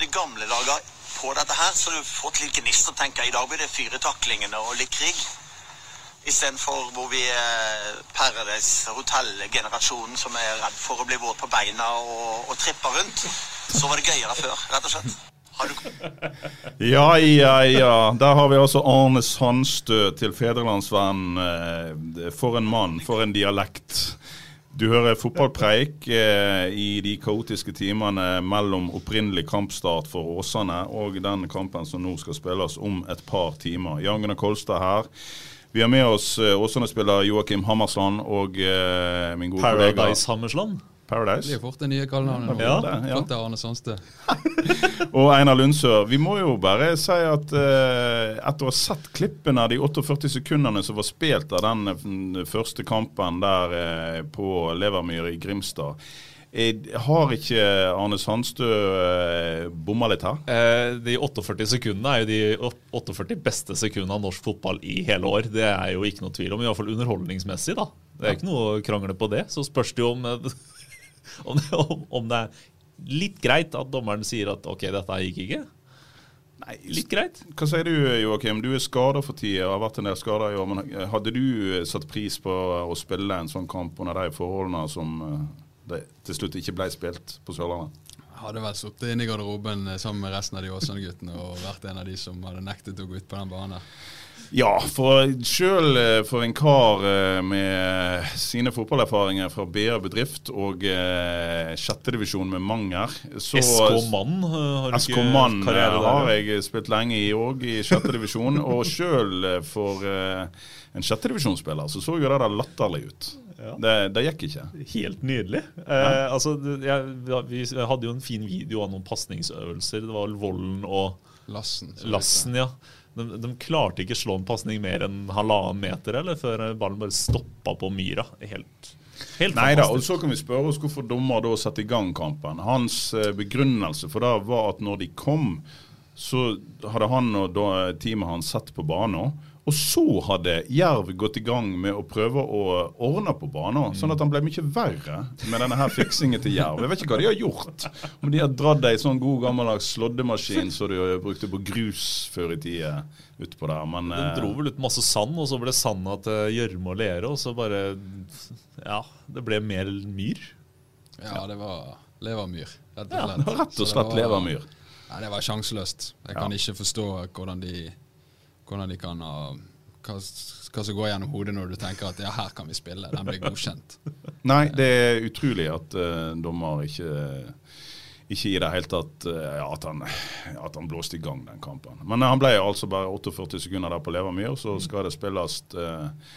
I gamle dager på dette her, så du fått litt gnist og tenker i dag blir det fyretaklingene og litt krig? Istedenfor hvor vi er Paradise Hotel-generasjonen som er redd for å bli våt på beina og, og tripper rundt. Så var det gøyere før, rett og slett. Ja, ja, ja. Der har vi altså Arne Sandstø til Fedrelandsvenn. Eh, For en mann, for en dialekt. Du hører fotballpreik eh, i de kaotiske timene mellom opprinnelig kampstart for Åsane og den kampen som nå skal spilles om et par timer. Jan Gunnar Kolstad her. Vi har med oss eh, Åsane-spiller Joakim Hammersland og eh, min gode kollega Paradise Hammersland. Det Paradise. blir fort det nye kallenavnet. Ja, det, ja. Arne Sandstø. Og Einar Lundsør, vi må jo bare si at eh, etter å ha sett klippene av de 48 sekundene som var spilt av den eh, første kampen der eh, på Levermyr i Grimstad, jeg har ikke Arne Sandstø eh, bomma litt her? Eh, de 48 sekundene er jo de 48 beste sekundene av norsk fotball i hele år. Det er jo ikke noe tvil om, iallfall underholdningsmessig. da. Det er ikke noe å krangle på det. Så spørs det jo om, eh, om, det, om, det er litt greit at dommeren sier at OK, dette gikk ikke. Nei, Litt greit. Hva sier du Joakim? Du er skada for tida, har vært en del skader i år. Men eh, hadde du eh, satt pris på å spille en sånn kamp under de forholdene som eh, det til slutt ikke ble spilt på Sørlandet? Hadde vel sittet inne i garderoben sammen med resten av de Åsane-guttene og vært en av de som hadde nektet å gå ut på den banen. Ja, for sjøl for en kar eh, med sine fotballerfaringer fra BA bedrift og eh, sjettedivisjon med Manger SK Mann eh, har du SK ikke Mann eh, karriere der, har jeg spilt lenge i òg, i sjettedivisjon. og sjøl for eh, en sjettedivisjonsspiller så så jo det der latterlig ut. Det, det gikk ikke. Helt nydelig. Eh, altså, jeg, vi hadde jo en fin video av noen pasningsøvelser. Det var vel Vollen og Lassen. Lassen, ja. De, de klarte ikke slå en pasning mer enn halvannen meter eller, før ballen bare stoppa på myra. Helt, helt Nei da, og så kan vi spørre oss hvorfor dommer da satte i gang kampen. Hans eh, begrunnelse for det var at når de kom, så hadde han og da, teamet hans sett på banen. Og så hadde Jerv gått i gang med å prøve å ordne på banen, sånn at han ble mye verre med denne her fiksingen til Jerv. Jeg vet ikke hva de har gjort. Om de har dratt ei sånn god gammeldags slåddemaskin som du brukte på grus før i tida utpå der. Men De eh, dro vel ut masse sand, og så ble sanda til gjørme og lere, og så bare Ja, det ble mer myr. Ja, det var levermyr, rett og Ja, rett og slett levermyr. Nei, det var sjanseløst. Jeg kan ikke forstå hvordan de, hvordan de kan ha hva, hva som går gjennom hodet når du tenker at ja, her kan vi spille, den blir godkjent. Nei, det er utrolig at uh, dommer ikke ikke i det hele tatt uh, at, han, at han blåste i gang den kampen. Men han ble altså bare 48 sekunder der på Levermyr, så skal det spilles eh,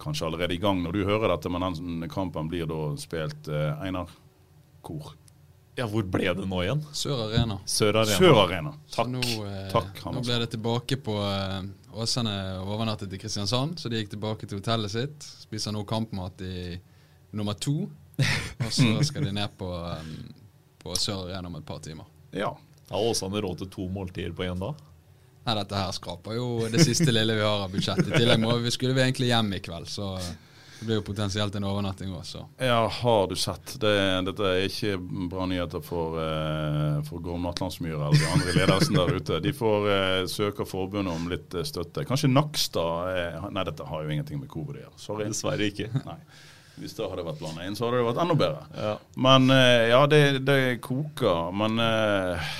kanskje allerede i gang når du hører dette, men den kampen blir da spilt Einar Kor. Ja, hvor ble det nå igjen? Sør Arena. Sør Arena. Sør Arena. Takk. nå, eh, Takk, nå ble det tilbake på eh, Åsane overnattet i Kristiansand, så de gikk tilbake til hotellet sitt. Spiser nå kampmat i nummer to. Og så skal de ned på, um, på Sør Arena om et par timer. Ja. Har Åsane råd til to måltider på én dag? Nei, dette her skraper jo det siste lille vi har av budsjettet. I tillegg må vi, skulle vi egentlig hjem i kveld, så det blir jo potensielt en overnatting også. Ja, har du sett. Det, dette er ikke bra nyheter for, uh, for Gorm Atlandsmyr eller de andre i ledelsen der ute. De får uh, søke forbundet om litt eh, støtte. Kanskje Nakstad er Nei, dette har jo ingenting med covid å gjøre. Sorry. Dessverre ikke. Nei. Hvis det hadde vært blanda inn, så hadde det vært enda bedre. Ja. Men eh, ja, det, det koker. Men eh,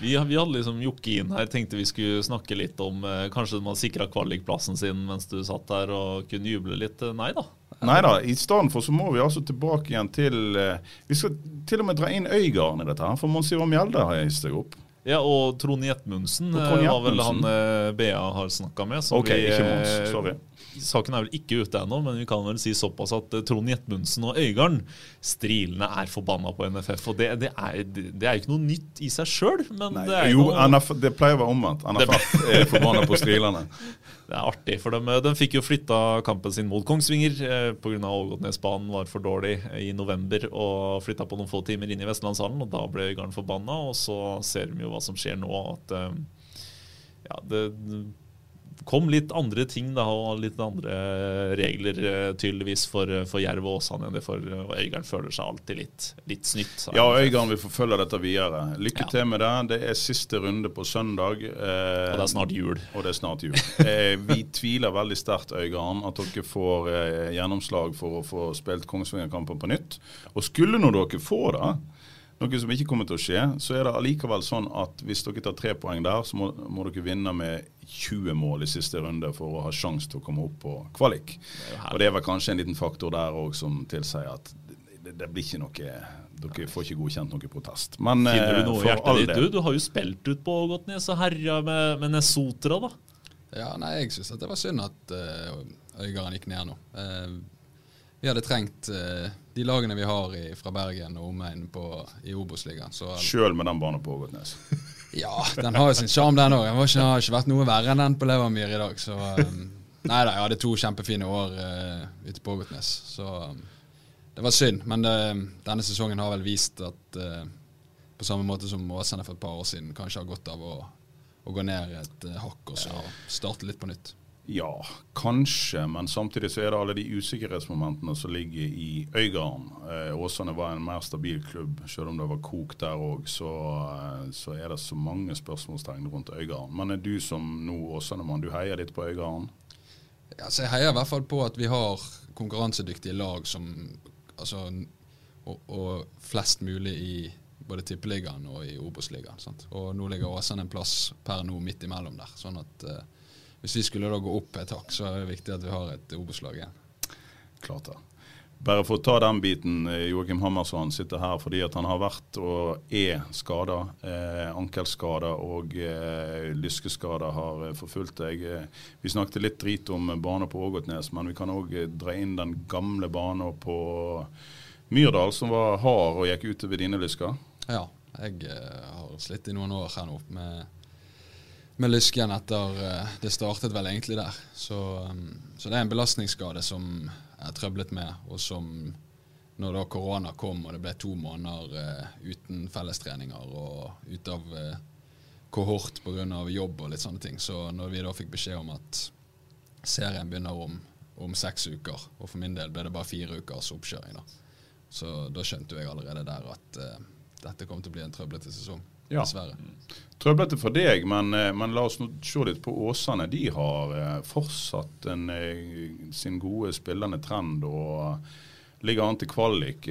Vi, vi hadde liksom Jokke inn her, tenkte vi skulle snakke litt om eh, Kanskje man sikra kvalikplassen sin mens du satt der og kunne juble litt. Eh, Nei da. nei da, i stedet for så må vi altså tilbake igjen til eh, Vi skal til og med dra inn Øygarden i dette, her, for Mons Ivar Mjelde har jeg steg opp. Ja, og Trond Gjetmundsen eh, var vel han Gjetmundsen. eh, BA har snakka med. som OK, vi, ikke Mons. eh, Sorry. Saken er vel ikke ute ennå, men vi kan vel si såpass at Trond Jetmundsen og Øygarden strilende er forbanna på NFF. Og det, det, er, det er ikke noe nytt i seg sjøl, men Nei, det er jo, noe NF, det pleier å være omvendt. NFF er forbanna på strilene. Det er artig, for de, de fikk jo flytta kampen sin mot Kongsvinger eh, pga. Ågotnesbanen var for dårlig i november og flytta på noen få timer inn i Vestlandshallen. og Da ble Øygarden forbanna, og så ser de jo hva som skjer nå. at eh, ja, det kom litt andre ting da, og litt andre regler eh, tydeligvis for, for Jerv og Åsane enn det for og Øygarden føler seg alltid litt, litt snytt. Ja. Øygarden vil forfølge dette videre. Lykke Ja. til med det. Det er siste runde på søndag. Eh, Og det er snart jul. Og det er snart jul. Eh, vi tviler veldig sterkt, Øygarden, at dere får eh, gjennomslag for å få spilt Kongsvinger-kampen på nytt. Og skulle nå dere få det, noe som ikke kommer til å skje, så er det allikevel sånn at hvis dere tar tre poeng der, så må, må dere vinne med 20 mål i siste runde for å ha sjanse til å komme opp på kvalik. Og det er vel kanskje en liten faktor der òg som tilsier at det, det blir ikke noe Dere får ikke godkjent noen protest. Men Finner eh, du noe i for hjertet all ditt, du? Du har jo spilt ut på Ågotnes og herja med, med Nesotra, da. Ja, nei, jeg syns det var synd at uh, Øygarden gikk ned nå. Eh, vi hadde trengt eh, de lagene vi har i, fra Bergen og omegn i Obos-ligaen. Sjøl med den banen på Ågotnes. ja, den har jo sin sjarm, den òg. Den har ikke vært noe verre enn den på Levermyr i dag. Så um, Nei da, jeg hadde to kjempefine år uh, ute på Ågotnes. Så um, det var synd. Men uh, denne sesongen har vel vist at uh, på samme måte som Åsane for et par år siden kanskje har godt av å, å gå ned et hakk og så starte litt på nytt. Ja, kanskje, men samtidig så er det alle de usikkerhetsmomentene som ligger i Øygarden. Eh, Åsane var en mer stabil klubb, selv om det var kok der òg. Så, eh, så er det så mange spørsmålstegn rundt Øygarden. Men er du som nå Åsane-mann, du heier litt på Øygarden? Ja, jeg heier i hvert fall på at vi har konkurransedyktige lag som altså, og, og flest mulig i både Tippeligaen og i Obos-ligaen. Og nå ligger Åsane en plass per nå midt imellom der. sånn at eh, hvis vi skulle da gå opp et hakk, så er det viktig at vi har et Obos-lag igjen. Klart det. Bare for å ta den biten. eh, Joakim Hammersson sitter her fordi at han har vært og er skada. Eh, ankelskader og eh, lyskeskader har eh, forfulgt deg. Eh, vi snakket litt drit om bane på Ågotnes, men vi kan òg dra inn den gamle banen på Myrdal, som var hard og gikk utover dine lysker. Ja, jeg har slitt i noen år her nå med, med lysken etter eh, Det startet vel egentlig der. Så, um, så det er en belastningsskade som jeg har trøblet med, og som når da korona kom og det ble to måneder eh, uten fellestreninger og ute av uh, kohort pga. jobb og litt sånne ting, så når vi da fikk beskjed om at serien begynner om, om seks uker, og for min del ble det bare fire ukers oppkjøring, da. Så da skjønte jeg allerede der at uh, dette kom til å bli en trøblete sesong. Ja. Dessverre. Trøblete for deg, men, eh, men la oss nå se litt på Åsane. De har eh, fortsatt en, eh, sin gode spillende trend og ligger an til kvalik.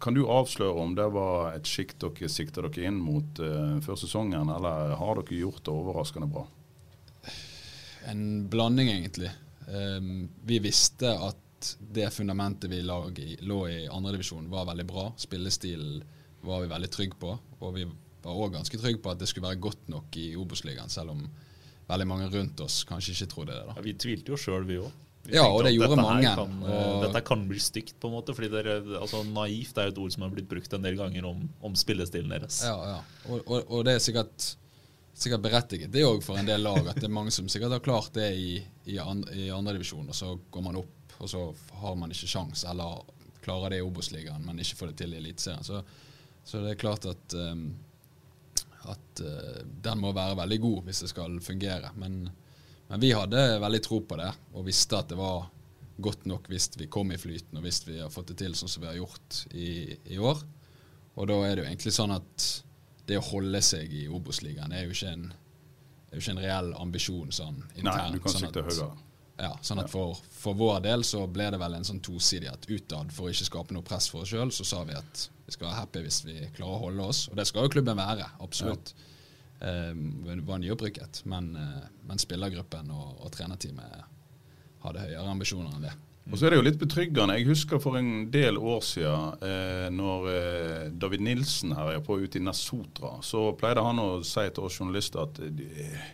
Kan du avsløre om det var et sjikt dere sikta dere inn mot før sesongen, eller har dere gjort det overraskende bra? En blanding, egentlig. Um, vi visste at det fundamentet vi lå i, lå i andredivisjon, var veldig bra. Spillestilen var vi veldig trygge på. Og vi var òg ganske trygg på at det skulle være godt nok i Obos-ligaen, selv om veldig mange rundt oss kanskje ikke trodde det. da. Ja, vi tvilte jo sjøl, vi òg. Ja, og det gjorde mange, Kan, eh, og- Dette kan bli stygt, på en måte. fordi dere, altså, Naivt er et ord som har blitt brukt en del ganger om, om spillestilen deres. Ja, ja. Og, og, og det er sikkert, sikkert berettiget, det òg for en del lag. At det er mange som sikkert har klart det i, i, and, i andredivisjon, og så går man opp, og så har man ikke sjans, eller klarer det i Obos-ligaen, men ikke får det til i Eliteserien. Så, så det er klart at um, at uh, den må være veldig god hvis det skal fungere. Men, men vi hadde veldig tro på det, og visste at det var godt nok hvis vi kom i flyten, og hvis vi har fått det til sånn som vi har gjort i, i år. Og da er det jo egentlig sånn at det å holde seg i Obos-ligaen er jo ikke en, er jo ikke en reell ambisjon sånn internt. Nei, du kan sånn sikte høyere. Ja, sånn at for, for vår del så ble det vel en sånn tosidig at utad, for å ikke skape noe press for oss sjøl, så sa vi at vi skal være happy hvis vi klarer å holde oss. Og det skal jo klubben være, absolutt. Eh, vi var nyopprykket, men, eh, men spillergruppen og, og trenerteamet hadde høyere ambisjoner enn det. Og så er det jo litt betryggende. Jeg husker for en del år siden, eh, når eh, David Nilsen her er på ute i Nesotra, så pleide han å si til oss journalister at eh,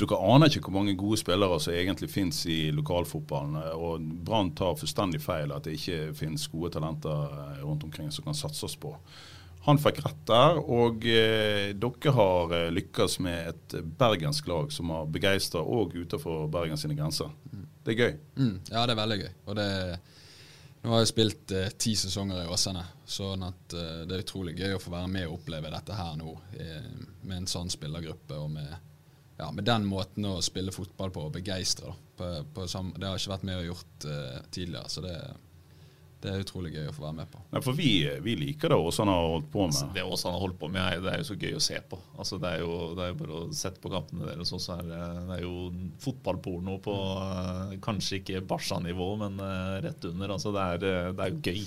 dere aner ikke hvor mange gode spillere som egentlig finnes i lokalfotballen. Og Brann tar fullstendig feil at det ikke finnes gode talenter eh, rundt omkring som kan satses på. Han fikk rett der, og eh, dere har eh, lykkes med et bergensk lag som har begeistra òg utenfor Bergens grenser. Det er gøy. Mm, ja, det er veldig gøy. Og det, nå har jeg spilt eh, ti sesonger i Åsane, sånn at eh, det er utrolig gøy å få være med og oppleve dette her nå eh, med en sånn spillergruppe og med, ja, med den måten å spille fotball på og begeistre. På, på det har ikke vært med og gjort uh, tidligere, så det, det er utrolig gøy å få være med på. Nei, for vi, vi liker det Åsan har holdt på med. Det Åsan har holdt på med, det er jo så gøy å se på. Altså, det, er jo, det er jo bare å sette på kampene deres, også. er det, det er jo fotballporno på eh, kanskje ikke Barca-nivå, men eh, rett under. Altså, det, er, det er gøy.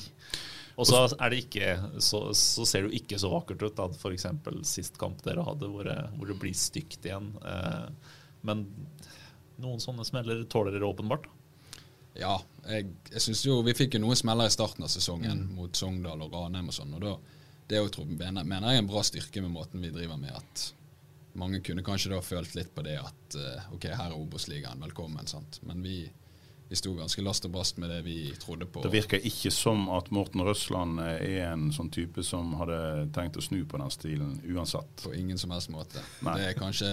Og så er det ikke så, så ser det jo ikke så vakkert ut. da, F.eks. sist kamp dere hadde, hvor det, hvor det blir stygt igjen. Eh, men noen sånne smeller tåler dere åpenbart. Ja, jeg, jeg synes jo vi fikk jo noen smeller i starten av sesongen mot Sogndal og Ranheim og sånn. og da, Det er jo, tror, mener, mener jeg er en bra styrke med måten vi driver med. at Mange kunne kanskje da følt litt på det at eh, ok, her er Obos-ligaen, velkommen. sant? Men vi, vi sto ganske last og brast med det vi trodde på. Det virker ikke som at Morten Røsland er en sånn type som hadde tenkt å snu på den stilen uansett. På ingen som helst måte. Nei. Det er kanskje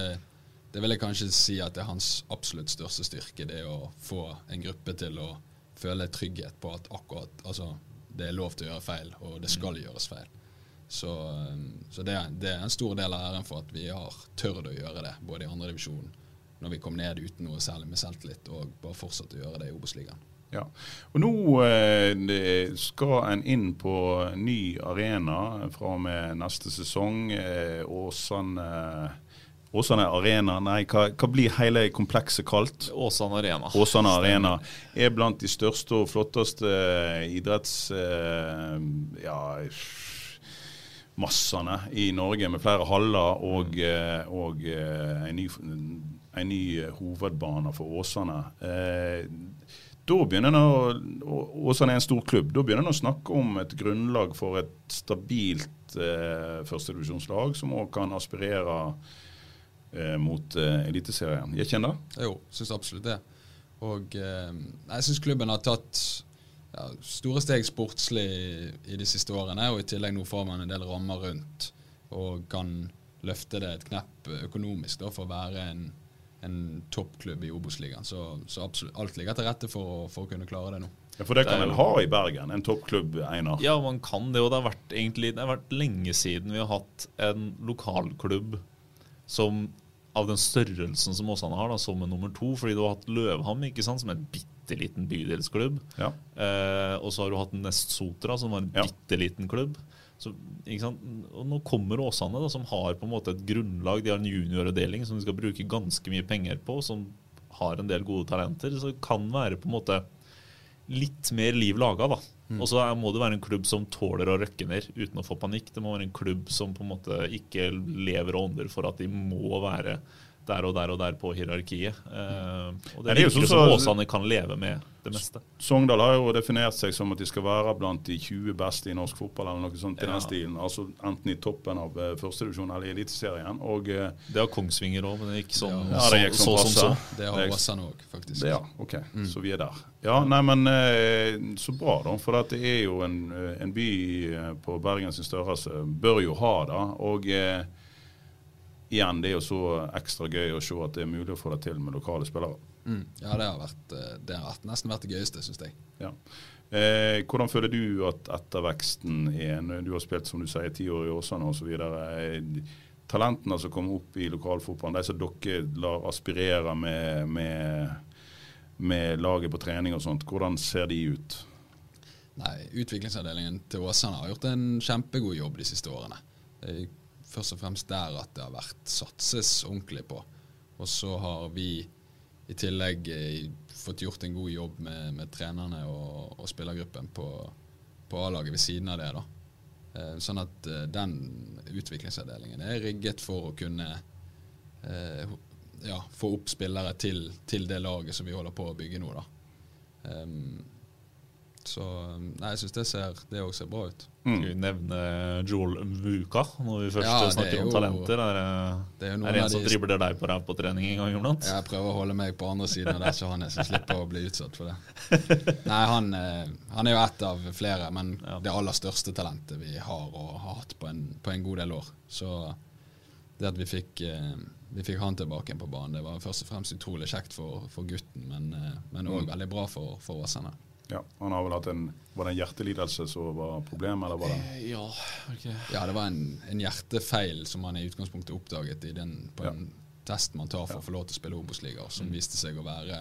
det vil jeg kanskje si at det er hans absolutt største styrke. Det å få en gruppe til å føle trygghet på at akkurat altså, det er lov til å gjøre feil, og det skal gjøres feil. Så, um, så det, er, det er en stor del av æren for at vi har tørt å gjøre det, både i andredivisjon, når vi kom ned uten noe særlig med selvtillit, og bare fortsatte å gjøre det i Obos-ligaen. Ja. Og nå eh, skal en inn på ny arena fra og med neste sesong. Eh, Åsane Åsane Arena, nei, hva, hva blir hele komplekset kalt? Åsane Arena. Åsane Arena er blant de største og flotteste idretts... Eh, ja, massene i Norge med flere haller og, eh, og eh, en, ny, en ny hovedbane for Åsane. Eh, da begynner en å, Åsane er en stor klubb. Da begynner en å snakke om et grunnlag for et stabilt eh, førstedivisjonslag som òg kan aspirere eh, mot eh, Eliteserien. Jeg kjenner det? Jo, syns absolutt det. Og eh, jeg syns klubben har tatt ja, store steg sportslig i de siste årene, og i tillegg nå får man en del rammer rundt og kan løfte det et knepp økonomisk da, for å være en, en toppklubb i Obos-ligaen. Så, så absolutt alt ligger til rette for, for å kunne klare det nå. Ja, for det kan en ha i Bergen. En toppklubb, Einar. Ja, man kan det, og det har vært, egentlig, det har vært lenge siden vi har hatt en lokalklubb som av den størrelsen som Åsane har, da, som en nummer to. Fordi du har hatt Løvham ikke sant, som en bitte liten bydelsklubb. Ja. Eh, og så har du hatt Nest Sotra, som var en Ja. bitte liten klubb. Så? Og nå kommer Åsane, da, som har på en måte et grunnlag. De har en junioravdeling som de skal bruke ganske mye penger på, som har en del gode talenter. Så det kan være på en måte litt mer liv laga, da. Mm. Og så må det være en klubb som tåler å røkke ned uten å få panikk. Det må være en klubb som på en måte ikke lever og ånder for at de må være der og der og der på hierarkiet. Eh, og det det er jo virker sånn som Åsane kan leve med det meste. Sogndal har jo definert seg som at de skal være blant de 20 beste i norsk fotball, eller noe sånt i Ja. den stilen. Altså enten i toppen av uh, førstedivisjon eller i Eliteserien. Og eh, Det har Kongsvinger òg, men det gikk sånn Ja, det gikk så, som så som så. Det har Åsane òg, faktisk. det, ja, OK. Så vi er der. Ja, nei, men eh, så bra, da. For at det er jo en, eh, en by eh, på Bergen sin størrelse. Bør jo ha det. Og eh, igjen, det er jo så ekstra gøy å se at det er mulig å få det til med lokale spillere. Mm. Ja, det har, vært, eh, det har nesten vært det gøyeste, syns jeg. Ja. Eh, hvordan føler du at etterveksten er? Du har spilt som du sier, ti år i Åsane osv. Eh, talentene som kommer opp i lokalfotballen, de som dere lar aspirere med, med, med laget på trening og sånt, hvordan ser de ut? Nei, Utviklingsavdelingen til Åsane har gjort en kjempegod jobb de siste årene. Først og fremst der at det har vært satses ordentlig på. Og så har vi i tillegg eh, fått gjort en god jobb med, med trenerne og, og spillergruppen på, på A-laget ved siden av det. da. Eh, sånn at eh, den utviklingsavdelingen er rigget for å kunne ja, få opp spillere til, til det laget som vi holder på å bygge nå. da. Ehm, Så nei, jeg syns det ser det også ser bra ut. Mm. Skal vi nevne Joel Muka når vi først Ja, snakker er om jo- talenter? Er det, er er det en som de- dribler deg på ræva på trening en gang iblant? Jeg prøver å holde meg på andre siden av det, så han er, som slipper å bli utsatt for det. Nei, han, eh, han er jo ett av flere, men det aller største talentet vi har og har hatt på en, på en god del år. Så det at vi fikk, eh, vi fikk han tilbake på banen, det var først og fremst utrolig kjekt for, for gutten, men eh, men òg Mm. veldig bra for, for Åsane. Ja, han har vel hatt en Var det en hjertelidelse som var problemet, eller var det Ja, okay. Ja, det var en, en hjertefeil som han i utgangspunktet oppdaget i den, på en test man tar for å få lov til å spille Obos-liga, som viste seg å være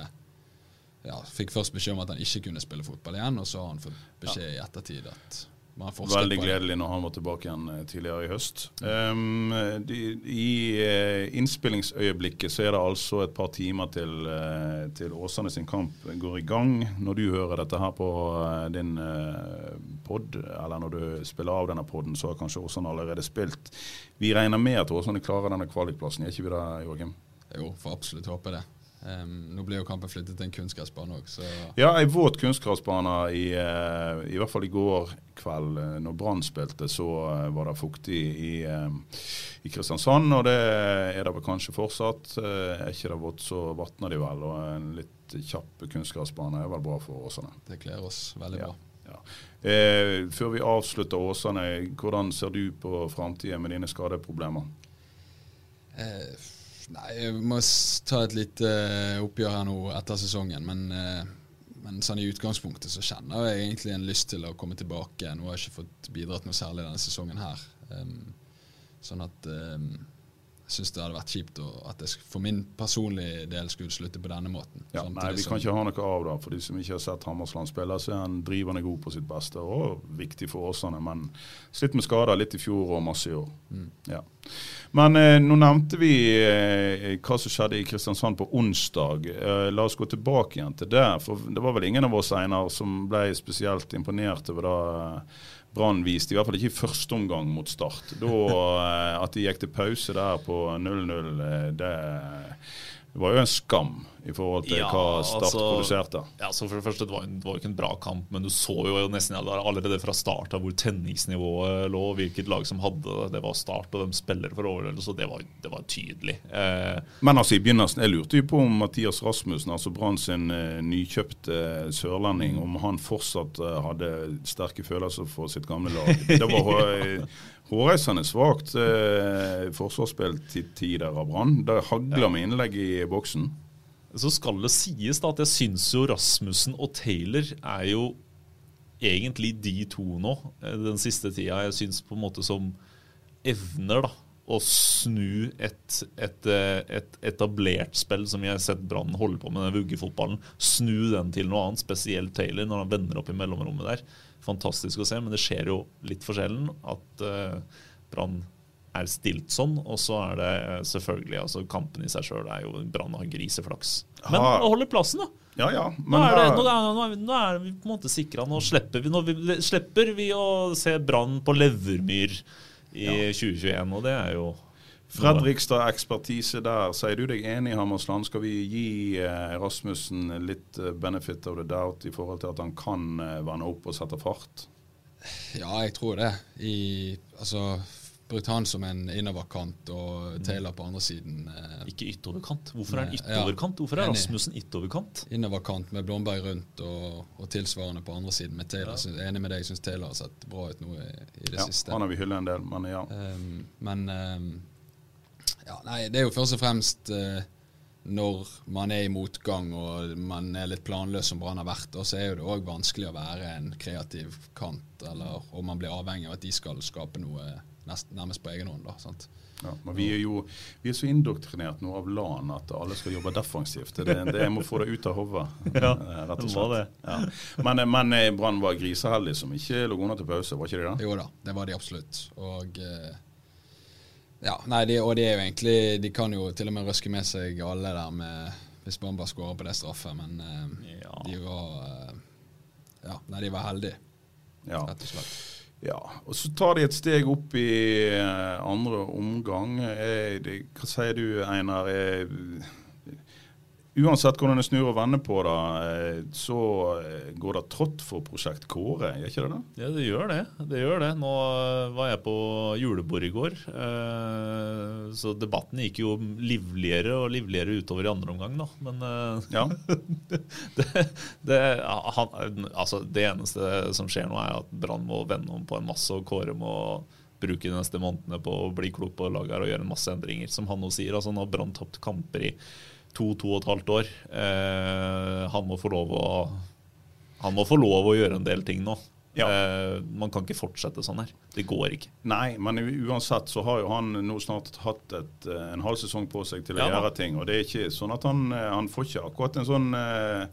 ja, Fikk først beskjed om at han ikke kunne spille fotball igjen, og så har han fått beskjed i ettertid at Veldig på det. gledelig når han var tilbake igjen eh, tidligere i høst. Um, de, I eh, innspillingsøyeblikket så er det altså et par timer til, eh, til Åsane sin kamp går i gang. Når du hører dette her på din uh, pod, eller når du spiller av denne poden, så har kanskje Åsane allerede spilt. Vi regner med at Åsane klarer denne kvalikplassen, er ikke vi det, Joakim? Jo, får absolutt håpe det. Um, nå blir jo kampen flyttet til en kunstgressbane òg, så Ja, ei våt kunstgressbane i, eh, i hvert fall i går kveld. eh, Når Brann spilte, så eh, var det fuktig i, i Kristiansand. Og det er det vel kanskje fortsatt. Er ikke det vått, så vatner de vel. Og en litt kjapp kunstgressbane er vel bra for Åsane. det kler oss veldig Ja. bra. Ja. Eh, før vi avslutter Åsane, hvordan ser du på framtida med dine skadeproblemer? Eh, nei, jeg må ta et lite eh, oppgjør her nå etter sesongen, men, eh, men sånn i utgangspunktet så kjenner jeg egentlig en lyst til å komme tilbake. Nå har jeg ikke fått bidratt noe særlig denne sesongen her. Um, sånn at jeg syns det hadde vært kjipt at jeg for min personlige del skulle slutte på denne måten. Ja, nei, Vi som- kan ikke ha noe av det. For de som ikke har sett Hammersland spille, så er han drivende god på sitt beste og viktig for Åsane. Men slitt med skader litt i fjor og masse i år. Ja. Men eh, nå nevnte vi eh, hva som skjedde i Kristiansand på onsdag. Eh, la oss gå tilbake igjen til det. For det var vel ingen av oss Einar, som ble spesielt imponert over det eh, Brann viste, i hvert fall ikke i første omgang mot Start. Da, eh, at de gikk til pause der på 0-0, eh, det var jo en skam i forhold til Ja, hva Start altså- produserte. Ja, så for Det første, det var, det var ikke en bra kamp, men du så jo nesten allerede fra start av hvor tenningsnivået lå, hvilket lag som hadde det. Det var Start, og de spiller for overlevelse, så det var, det var tydelig. Eh, Men altså i begynnelsen, jeg lurte jo på om Mathias Rasmussen, altså Brann sin eh, nykjøpte eh, sørlending, om han fortsatt eh, hadde sterke følelser for sitt gamle lag. Det var hå- hårreisende svakt eh, forsvarsspill til tider av Brann. Det hagler med innlegg i boksen. Så skal det sies da at jeg syns jo Rasmussen og Taylor er jo egentlig de to nå eh, den siste tida. Jeg syns på en måte som evner da å snu et, et, eh, et etablert spill som vi har sett Brann holde på med, den vuggefotballen, snu den til noe annet, spesielt Taylor når han vender opp i mellomrommet der. Fantastisk å se, men det skjer jo litt for sjelden at uh, Brann er stilt sånn. Og så er det eh, selvfølgelig altså Kampen i seg sjøl er jo Brann har griseflaks. Men Ha. å holde plassen, da. Ja, ja. Nå er, det, nå, er, nå, er vi, nå er vi på en måte sikra. Nå slipper vi, slipper vi å se Brann på Levermyr i 2021, og det er jo Fredrikstad ekspertise der. Sier du deg enig, Hammersland? Skal vi gi eh, Rasmussen litt eh, benefit of the doubt i forhold til at han kan eh, vanne opp og sette fart? Ja, jeg tror det. I, altså, Brukt han som en innoverkant og Taylor på andre siden. Eh, Ikke ytterkant. Hvorfor er han ytterkant? yttoverkant? Hvorfor er. Rasmussen ytterkant? Innoverkant med Blomberg rundt og, og tilsvarende på andre siden med Taylor. Synes, enig med deg, jeg syns Taylor har sett bra ut nå i, i det Ja, siste. han har vi hyllet en del, men ja. Um, men um, ja, nei, det er jo først og fremst eh, når man er i motgang og man er litt planløs som Brann har vært, og så er jo det òg vanskelig å være en kreativ kant, eller om man blir avhengig av at de skal skape noe nest, nærmest på egen hånd. da, sant? Ja, men vi er jo vi er så indoktrinert nå av LAN at alle skal jobbe defensivt. Det, det, jeg må få det ut av hodet. Ja, rett og det var slett. Ja. Men, men eh, Brann var griseheldig som ikke lå under til pause, var ikke de det? Jo da, det var de absolutt. Og eh, ja, nei, de, og de er jo egentlig De kan jo til og med røske med seg alle der med hvis Bamba skårer på det straffet, men eh, Ja. de var eh, Ja, nei, de var heldige, Ja. rett og slett. ja. Og så tar de et steg opp i eh, andre omgang. Er, det, hva sier du, Einar? Eh, uansett hvordan jeg snur og vender på det, eh, så eh, går det trått for Prosjekt Kåre, gjør ikke det det? Ja, det gjør det. det gjør det. Nå eh, var jeg på julebord i går, så debatten gikk jo livligere og livligere utover i andre omgang, da. Men Ja. det, det, han, altså, det eneste som skjer nå, er at Brann må vende om på en masse, og Kåre må bruke de neste månedene på å bli klok på laget og gjøre en masse endringer. Som han nå sier. altså Nå har Brann tapt kamper i to, to og et halvt år. Eh, han må få lov å han må få lov å gjøre en del ting nå. Ja. Eh, man kan ikke fortsette sånn her. Det går ikke. Nei, men uansett så har jo han nå snart hatt et, eh, en halv sesong på seg til å Ja gjøre ting. Og det er ikke sånn at han, eh, han får ikke akkurat en sånn eh,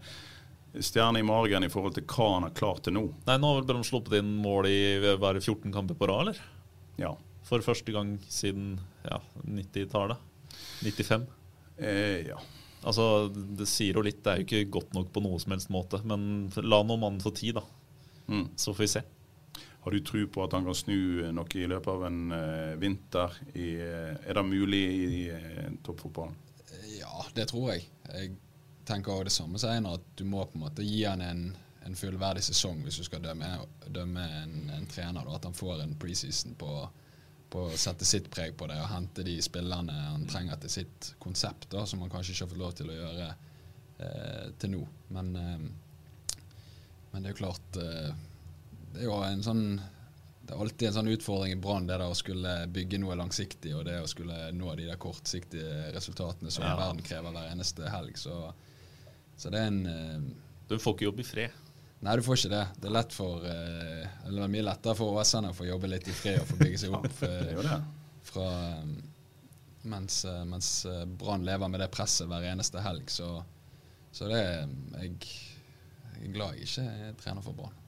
stjerne i margen i forhold til hva han har klart til nå. Nei, Nå har vel Brann sluppet inn mål i er 14 kamper på rad, eller? Ja. For første gang siden ja, 90-tallet. 95. Eh, ja. Altså, Det sier jo litt. Det er jo ikke godt nok på noe som helst måte. Men la nå mannen få tid, da. Mm. Så får vi se. Har du tro på at han kan snu noe i løpet av en uh, vinter? I, eh, er det mulig i uh, toppfotballen? Ja, det tror jeg. Jeg tenker også det samme som Einar, at du må på en måte gi han en, en fullverdig sesong hvis du skal dømme, dømme en, en trener. Da. At han får en preseason på, på å sette sitt preg på det og hente de spillerne han trenger til sitt konsept, da, som han kanskje ikke har fått lov til å gjøre eh, til nå. Men, eh, men det er jo klart eh, Det er jo en sånn det er alltid en sånn utfordring i Brann, det der å skulle bygge noe langsiktig og det å skulle nå de der kortsiktige resultatene som Ja. verden krever hver eneste helg. Så, så det er en eh, Du får ikke jobbe i fred. Nei, du får ikke det. Det er lett for eh, Eller er mye lettere for Åsane å få jobbe litt i fred og få bygge seg opp. Det. fra, eh, mens eh, mens eh, Brann lever med det presset hver eneste helg. Så, så det er jeg, jeg er glad jeg ikke er trener for Brann.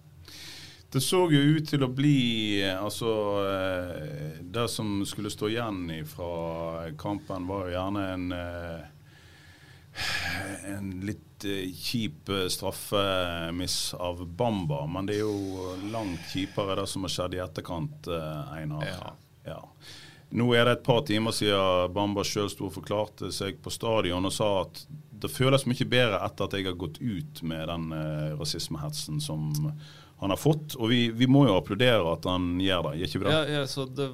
Det så jo ut til å bli eh, Altså eh, Det som skulle stå igjen fra kampen, var jo gjerne en eh, en litt eh, kjip eh, straffemiss av Bamba. Men det er jo langt kjipere det som har skjedd i etterkant, eh, Einar. Ja. Ja. Nå er det et par timer siden Bamba sjøl sto og forklarte seg på stadion og sa at det føles mye bedre etter at jeg har gått ut med den eh, rasismehetsen som han har fått. Og vi, vi må jo applaudere at han gjør det, gjør ikke vi det? Ja, ja, så det,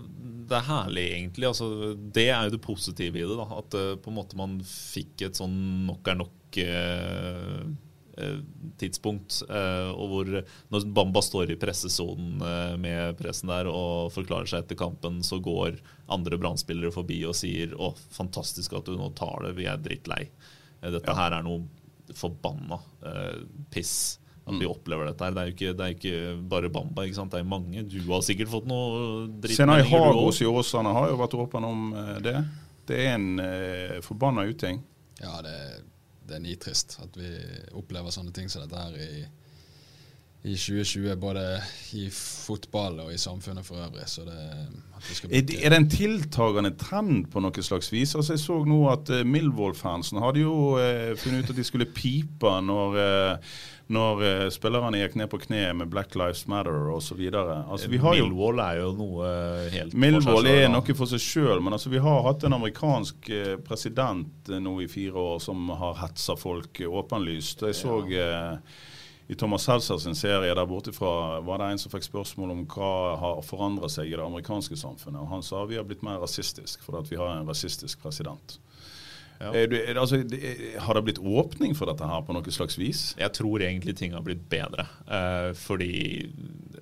det er herlig, egentlig. Altså, det er jo det positive i det. da, At uh, på en måte man fikk et sånn nok er nok eh, tidspunkt. og hvor Når Bamba står i pressesonen med pressen der og forklarer seg etter kampen, så går andre brannspillere forbi og sier 'Å, fantastisk at du nå tar det, vi er drittlei'. Dette Ja. her er noe forbanna piss. At vi opplever dette her. Det er jo ikke, det er ikke bare Bamba, ikke sant? det er mange. Du har sikkert fått noe dritt. Senai Hagos i Åsane har jo vært åpen om eh, det. Det er en eh, forbanna uting. Ja, det, det er nitrist at vi opplever sånne ting som dette her i, i 2020, både i fotball og i samfunnet for øvrig. Så det, at det skal Er det, er det en tiltagende trend på noe slags vis? Altså Jeg så nå at eh, Milvold-fansen hadde jo eh, funnet ut at de skulle pipe når, eh, når uh, spillerne gikk ned på kne med Black Lives Matter osv. Altså, vi Millwall er jo noe helt Millwall er noe for seg sjøl, men altså, vi har hatt en amerikansk uh, president eh, nå i fire år som har hetsa folk eh, åpenlyst. Jeg så uh, i Thomas Seltzer sin serie der borte fra var det en som fikk spørsmål om hva har forandra seg i det amerikanske samfunnet. og Han sa vi har blitt mer rasistisk fordi vi har en rasistisk president. Ja. Er du, altså, er- har det blitt åpning for dette her på noe slags vis? Jeg tror egentlig ting har blitt bedre. Eh, fordi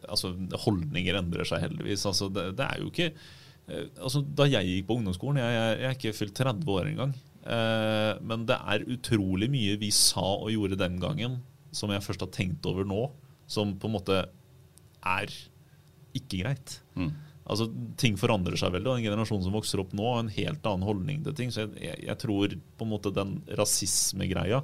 altså, holdninger endrer seg heldigvis. Altså, det, det er jo ikke eh, altså, Da jeg gikk på ungdomsskolen Jeg, jeg, jeg er ikke fylt 30 år engang. Eh, men det er utrolig mye vi sa og gjorde den gangen som jeg først har tenkt over nå, som på en måte er ikke greit. Mm. Altså, Ting forandrer seg veldig, og en generasjon som vokser opp nå, har en helt annen holdning til ting. Så jeg, jeg, tror på en måte den rasismegreia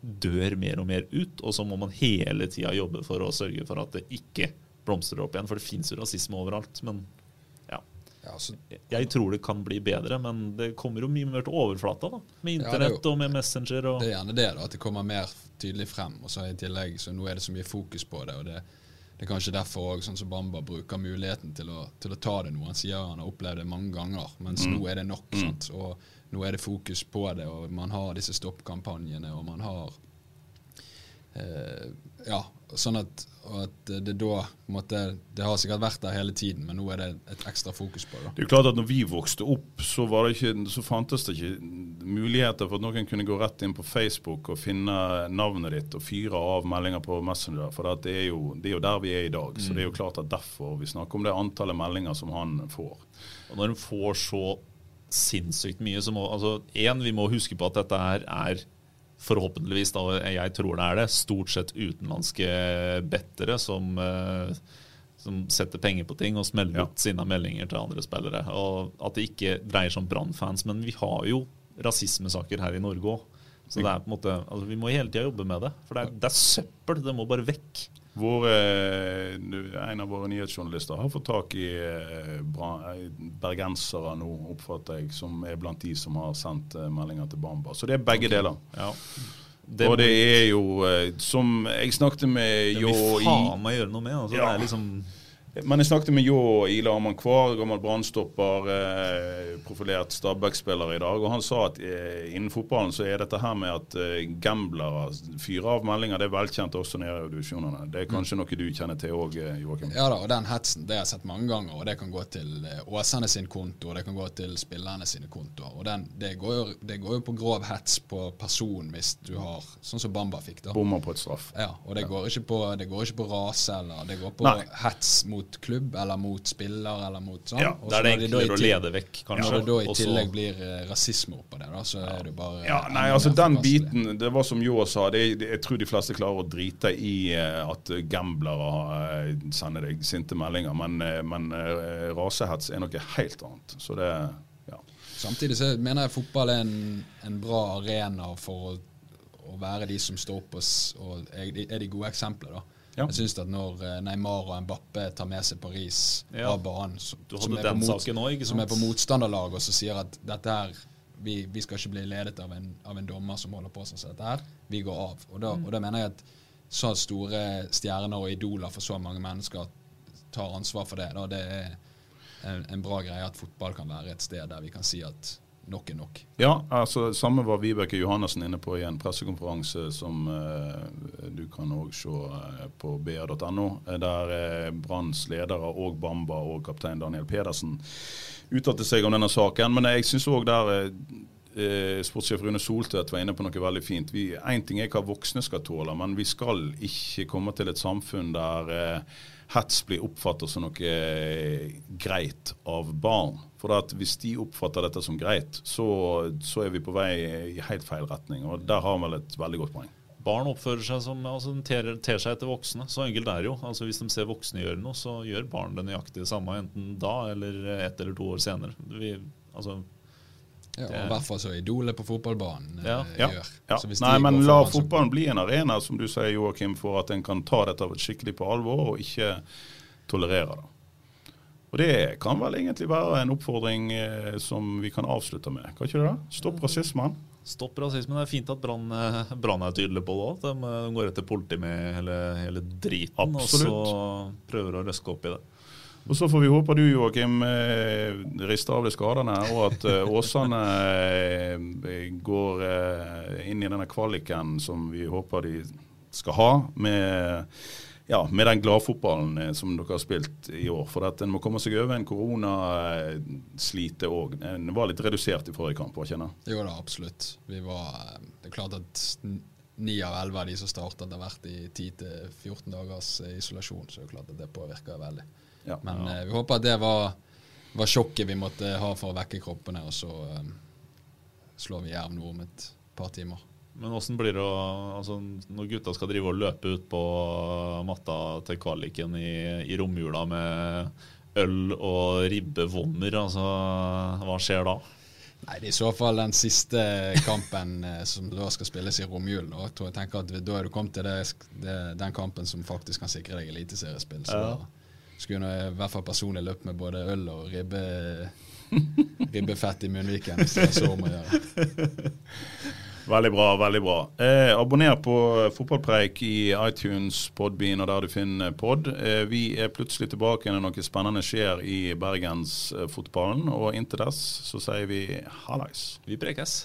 dør mer og mer ut, og så må man hele tida jobbe for å sørge for at det ikke blomstrer opp igjen. For det fins jo rasisme overalt. Men ja. Ja, så, Jeg tror det kan bli bedre, men det kommer jo mye mer til overflata. da Med Ja, er internett jo- og med Messenger. Og, det er gjerne det, da, at det kommer mer tydelig frem. Og så i tillegg, så nå er det så mye fokus på det, og det, det er kanskje derfor også, sånn som Bamba bruker muligheten til å, til å ta det nå. Han sier han har opplevd det mange ganger, mens nå er det nok. sant? Og nå er det fokus på det, og man har disse stoppkampanjene, og man har eh, Ja, sånn at, at det da måtte, Det har sikkert vært der hele tiden, men nå er det et ekstra fokus på det. Det er jo klart at når vi vokste opp, så, var det ikke, så fantes det ikke muligheter for at noen kunne gå rett inn på Facebook og finne navnet ditt og fyre av meldinger på Messenger. For det, er jo, det er jo der vi er i dag. Så det er jo klart at derfor vi snakker om det antallet meldinger som han får. Og når en får så sinnssykt mye, så må altså, en, vi må huske på at dette her er forhåpentligvis, da, jeg tror det er det, stort sett utenlandske bettere som, eh, som setter penger på ting og smeller Ja. ut sine meldinger til andre spillere. Og At det ikke dreier seg om Brann-fans, men vi har jo rasismesaker her i Norge òg. Så det er på en måte, altså vi må hele tida jobbe med det. For det er, det er søppel. Det må bare vekk. Våre, en av våre nyhetsjournalister har fått tak i eh, eh, bergensere nå, oppfatter jeg, som er blant de som har sendt eh, meldinger til Bamba. Så det er begge deler. Ja. og det er jo som Jeg snakket med det Jo må vi faen meg gjøre noe med. Altså, Ja. Det er liksom Men jeg snakket med Jó Ila Amman Kvar, gammel brannstopper, eh, profilert Stabæk-spiller i dag. Og han sa at eh, innen fotballen så er dette her med at eh, gamblere fyrer av meldinger, det er velkjent også nede i divisjonene. Det er kanskje noe du kjenner til òg, Joakim? Ja da, og den hetsen det har jeg sett mange ganger, og det kan gå til åsene Åsane sin konto, og det kan gå til spillerne sine kontoer. Og den, det, går jo, det går jo på grov hets på person hvis du har Sånn som Bamba fikk, da. Bommer på et straff. Ja, og det går ikke på, det går ikke på rase, eller det går på Nei. hets mot klubb, eller mot spiller, eller mot sånn. Ja, det er det enklere å lede vekk, kanskje. Når det da i Også, tillegg blir eh, rasisme oppå det, da, så er det bare Ja, nei, altså Den biten, det var som Joa sa, det, det, jeg tror de fleste klarer å drite i eh, at gamblere eh, sender deg sinte meldinger, men, men eh, rasehets er noe helt annet. Så det ja. Samtidig så mener jeg fotball er en, en bra arena for å, å være de som står opp og, og er, de- er de gode eksempler. da. Ja. Jeg synes at Når eh, Neymar og Mbappé tar med seg Paris Ja. av banen, som, som, er mot- også, som er på motstanderlag og så sier at dette her vi, vi skal ikke bli ledet av en, av en dommer som holder på sånn som dette her. Vi går av. Og da, og da mener jeg at så store stjerner og idoler for så mange mennesker tar ansvar for det. Da det er en, en bra greie at fotball kan være et sted der vi kan si at nok er nok. Ja, altså Samme var Vibeke Johannessen inne på i en pressekonferanse som eh, du kan òg se eh, på ba.no, eh, der eh, Branns ledere og Bamba og kaptein Daniel Pedersen uttalte seg om denne saken. Men jeg syns òg der eh, eh, sportssjef Rune Soltvedt var inne på noe veldig fint. Én ting er hva voksne skal tåle, men vi skal ikke komme til et samfunn der eh, hets blir oppfattet som noe eh, greit av barn. For hvis de oppfatter dette som greit, så, så er vi på vei i helt feil retning. Og der har han vel et veldig godt poeng. Barn oppfører seg som altså, de ter, seg etter voksne. Så enkelt er det jo. Altså, hvis de ser voksne gjøre noe, så gjør barn det nøyaktig samme, enten da eller ett eller to år senere. Vi, altså, Ja, og I hvert fall så idolet på fotballbanen eh, Ja. Ja. gjør. Ja. Så hvis Nei, men la foran, så- fotballen bli en arena, som du sier, Joakim, for at en kan ta dette skikkelig på alvor og ikke tolerere det. Og det kan vel egentlig være en oppfordring eh, som vi kan avslutte med. Kan ikke det? da? Stopp rasismen. stopp rasismen. Det er fint at Brann eh, er tydelig på det òg. De, eh, de går etter politiet med hele, hele driten Absolutt. og så prøver å røske opp i det. Og så får vi håpe du, Joakim, eh, rister av deg skadene, og at eh, Åsane eh, går inn i denne kvaliken som vi håper de skal ha, med, ja, med den gladfotballen som dere har spilt i år. For at en må komme seg over en koronaslite òg. En var litt redusert i forrige kamp, var ikke det? Jo da, absolutt. Vi var, det er klart at ni av elleve av de som startet, har vært i 10-14 dagers isolasjon, så det er klart at det påvirker veldig. Ja. Men eh, vi håper at det var, var sjokket vi måtte ha for å vekke kroppene, og så eh, slår vi Jerv nå om et par timer. Men åssen blir det å altså, Når gutta skal drive og løpe ut på matta til kvaliken i, i romjula med øl og ribbevommer, altså, hva skjer da? Nei, det er i så fall den siste kampen eh, som da skal spilles i romjulen. Og jeg tenker at Da er du kommet til det, det, den kampen som faktisk kan sikre deg eliteseriespill. Så Ja. Skulle jeg i hvert fall personlig løpt med både øl og ribbe, ribbefett i munnviken hvis det er så om å gjøre. Veldig bra. veldig bra. Eh, abonner på Fotballpreik i iTunes, Podbean og der du finner pod. Eh, vi er plutselig tilbake når noe spennende skjer i bergensfotballen. Og inntil dess så sier vi hallais. Vi prekes.